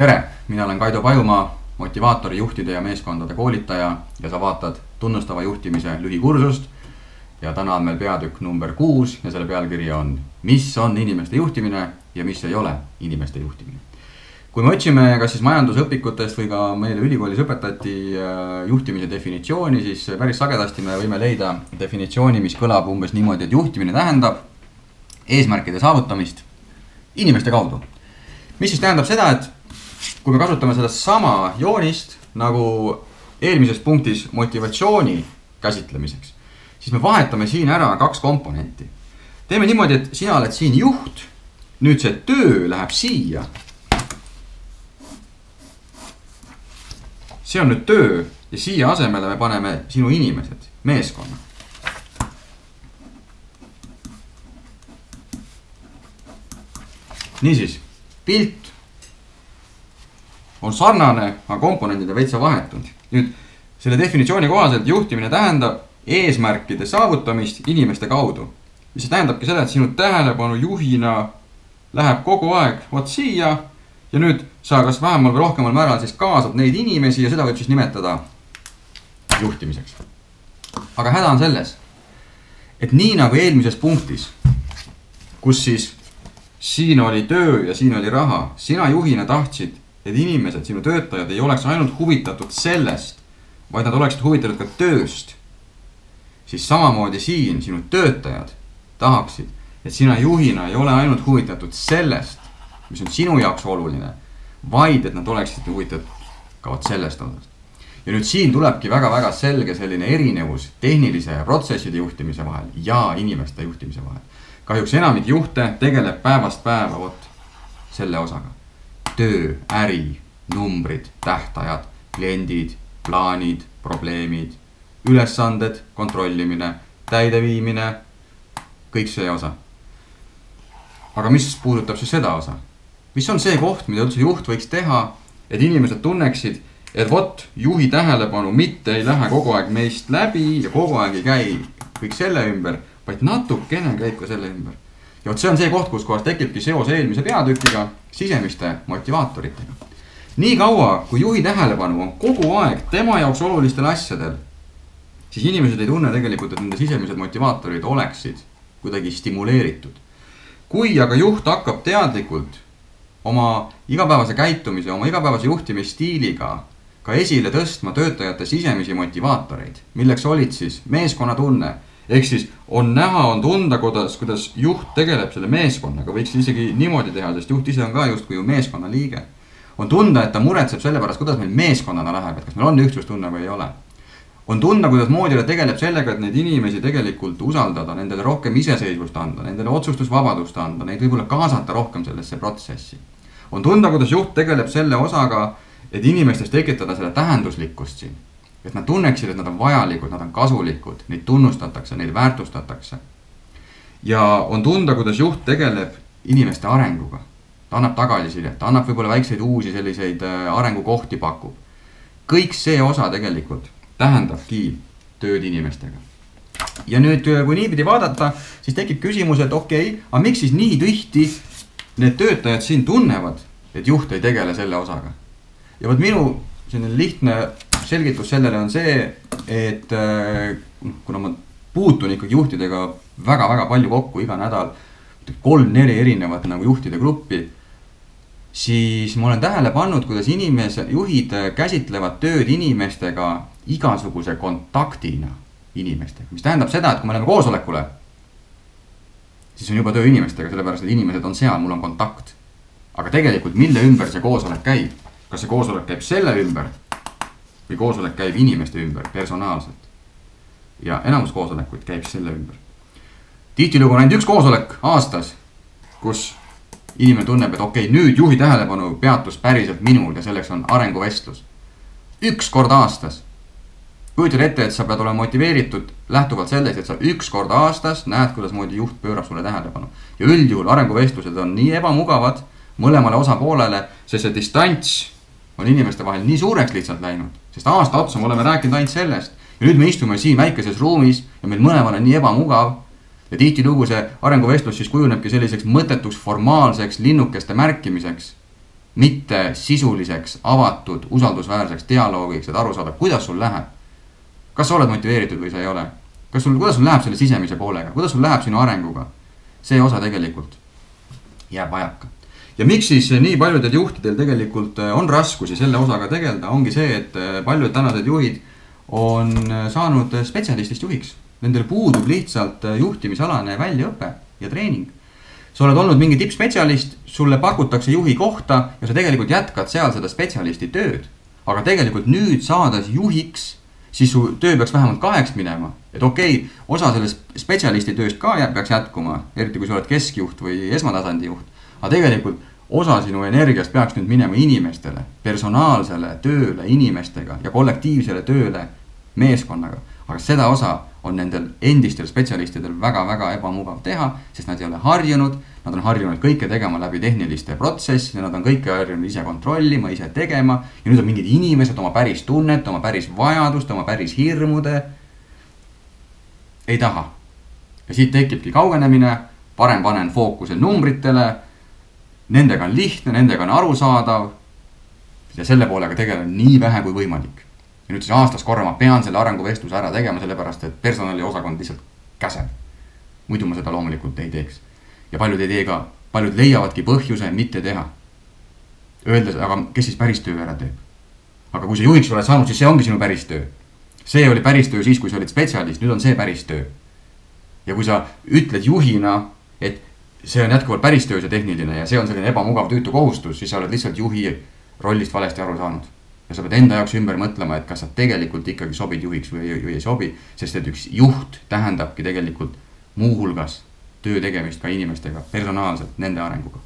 tere, mina olen Kaido Pajumaa, motivaatori, juhtide ja meeskondade koolitaja ja sa vaatad tunnustava juhtimise lühikursust. ja täna on meil peatükk number kuus ja selle pealkiri on, mis on inimeste juhtimine ja mis ei ole inimeste juhtimine. kui me otsime kas siis majandusõpikutest või ka meile ülikoolis õpetati äh, juhtimise definitsiooni, siis päris sagedasti me võime leida definitsiooni, mis kõlab umbes niimoodi, et juhtimine tähendab eesmärkide saavutamist inimeste kaudu. mis siis tähendab seda, et kui me kasutame sedasama joonist nagu eelmises punktis motivatsiooni käsitlemiseks, siis me vahetame siin ära kaks komponenti. teeme niimoodi, et sina oled siin juht, nüüd see töö läheb siia. see on nüüd töö ja siia asemele me paneme sinu inimesed, meeskonna. niisiis, pilt on sarnane, aga komponendid on veitsa vahetunud. nüüd selle definitsiooni kohaselt juhtimine tähendab eesmärkide saavutamist inimeste kaudu. mis tähendabki seda, et sinu tähelepanu juhina läheb kogu aeg vot siia ja nüüd sa kas vähemal või rohkemal määral siis kaasad neid inimesi ja seda võib siis nimetada juhtimiseks. aga häda on selles, et nii nagu eelmises punktis, kus siis siin oli töö ja siin oli raha, sina juhina tahtsid et inimesed, sinu töötajad ei oleks ainult huvitatud sellest, vaid nad oleksid huvitatud ka tööst. siis samamoodi siin sinu töötajad tahaksid, et sina juhina ei ole ainult huvitatud sellest, mis on sinu jaoks oluline, vaid et nad oleksid huvitatud ka vot sellest osast. ja nüüd siin tulebki väga-väga selge selline erinevus tehnilise ja protsesside juhtimise vahel ja inimeste juhtimise vahel. kahjuks enamik juhte tegeleb päevast päeva vot selle osaga töö, äri, numbrid, tähtajad, kliendid, plaanid, probleemid, ülesanded, kontrollimine, täideviimine, kõik see osa. aga mis puudutab siis seda osa? mis on see koht, mida üldse juht võiks teha, et inimesed tunneksid, et vot juhi tähelepanu mitte ei lähe kogu aeg meist läbi ja kogu aeg ei käi kõik selle ümber, vaid natukene käib ka selle ümber ja vot see on see koht, kus kohas tekibki seos eelmise peatükiga sisemiste motivaatoritega. nii kaua, kui juhi tähelepanu on kogu aeg tema jaoks olulistel asjadel, siis inimesed ei tunne tegelikult, et nende sisemised motivaatorid oleksid kuidagi stimuleeritud. kui aga juht hakkab teadlikult oma igapäevase käitumise, oma igapäevase juhtimisstiiliga ka esile tõstma töötajate sisemisi motivaatoreid, milleks olid siis meeskonnatunne ehk siis on näha, on tunda, kuidas, kuidas juht tegeleb selle meeskonnaga, võiks isegi niimoodi teha, sest juht ise on ka justkui ju meeskonna liige. on tunda, et ta muretseb selle pärast, kuidas meil meeskonnana läheb, et kas meil on ühtsustunne või ei ole. on tunda, kuidasmoodi ta tegeleb sellega, et neid inimesi tegelikult usaldada, nendele rohkem iseseisvust anda, nendele otsustusvabadust anda, neid võib-olla kaasata rohkem sellesse protsessi. on tunda, kuidas juht tegeleb selle osaga, et inimestes tekitada selle tähenduslikkust siin et nad tunneksid, et nad on vajalikud, nad on kasulikud, neid tunnustatakse, neid väärtustatakse. ja on tunda, kuidas juht tegeleb inimeste arenguga. ta annab tagasisidet, ta annab võib-olla väikseid uusi selliseid äh, arengukohti pakub. kõik see osa tegelikult tähendabki tööd inimestega. ja nüüd, äh, kui niipidi vaadata, siis tekib küsimus, et okei okay,, aga miks siis nii tihti need töötajad siin tunnevad, et juht ei tegele selle osaga. ja vot minu selline lihtne selgitus sellele on see, et äh, kuna ma puutun ikkagi juhtidega väga-väga palju kokku iga nädal, kolm-neli erinevat nagu juhtide gruppi. siis ma olen tähele pannud, kuidas inimese, juhid käsitlevad tööd inimestega igasuguse kontaktina inimestega, mis tähendab seda, et kui me läheme koosolekule. siis on juba töö inimestega, sellepärast et inimesed on seal, mul on kontakt. aga tegelikult, mille ümber see koosolek käib? Kas see koosolek käib selle ümber või koosolek käib inimeste ümber personaalselt. ja enamus koosolekuid käib selle ümber. tihtilugu on ainult üks koosolek aastas, kus inimene tunneb, et okei okay,, nüüd juhi tähelepanu peatus päriselt minul ja selleks on arenguvestlus. üks kord aastas. kujutad ette, et sa pead olema motiveeritud lähtuvalt sellest, et sa üks kord aastas näed, kuidasmoodi juht pöörab sulle tähelepanu. ja üldjuhul arenguvestlused on nii ebamugavad mõlemale osapoolele, sest see distants on inimeste vahel nii suureks lihtsalt läinud, sest aasta otsa me oleme rääkinud ainult sellest. ja nüüd me istume siin väikeses ruumis ja meil mõlemal on nii ebamugav. ja tihtilugu see arenguvestlus siis kujunebki selliseks mõttetuks formaalseks linnukeste märkimiseks. mitte sisuliseks, avatud, usaldusväärseks dialoogiks, et aru saada, kuidas sul läheb. kas sa oled motiveeritud või sa ei ole? kas sul, kuidas sul läheb selle sisemise poolega, kuidas sul läheb sinu arenguga? see osa tegelikult jääb vajaka. Ja miks siis nii paljudel juhtidel tegelikult äh, on raskusi selle osaga tegeleda, ongi see, et äh, paljud tänased juhid on äh, saanud spetsialistist juhiks. Nendel puudub lihtsalt juhtimisalane väljaõpe ja treening sa oled olnud mingi tippspetsialist, sulle pakutakse juhi kohta ja sa tegelikult jätkad seal seda spetsialisti tööd. aga tegelikult nüüd saades juhiks, siis su töö peaks vähemalt kaheks minema. et okei okay,, osa sellest spetsialisti tööst ka jääb, peaks jätkuma, eriti kui sa oled keskjuht või esmatasandi juht. aga tegelikult osa sinu energiast peaks nüüd minema inimestele, personaalsele tööle inimestega ja kollektiivsele tööle meeskonnaga. aga seda osa on nendel endistel spetsialistidel väga-väga ebamugav teha, sest nad ei ole harjunud. Nad on harjunud kõike tegema läbi tehniliste protsesside, nad on kõike harjunud ise kontrollima, ise tegema. ja nüüd on mingid inimesed oma päris tunnet, oma päris vajadust, oma päris hirmude. ei taha. ja siit tekibki kaugenemine, parem panen fookuse numbritele. Nendega on lihtne, nendega on arusaadav. ja selle poolega tegelen nii vähe kui võimalik ja nüüd siis aastas korra ma pean selle arenguvestluse ära tegema, sellepärast et personaliosakond lihtsalt käseb. muidu ma seda loomulikult ei teeks. ja paljud ei tee ka, paljud leiavadki põhjuse mitte teha. Öeldes, aga kes siis päris töö ära teeb? aga kui sa juhiks oled saanud, siis see ongi sinu päris töö. see oli päris töö siis, kui sa olid spetsialist, nüüd on see päris töö. ja kui sa ütled juhina, et see on jätkuvalt päris töö, see tehniline ja see on selline ebamugav tüütu kohustus, siis sa oled lihtsalt juhi rollist valesti aru saanud ja sa pead enda jaoks ümber mõtlema, et kas sa tegelikult ikkagi sobid juhiks või, või ei sobi. sest et üks juht tähendabki tegelikult muuhulgas töö tegemist ka inimestega personaalselt, nende arenguga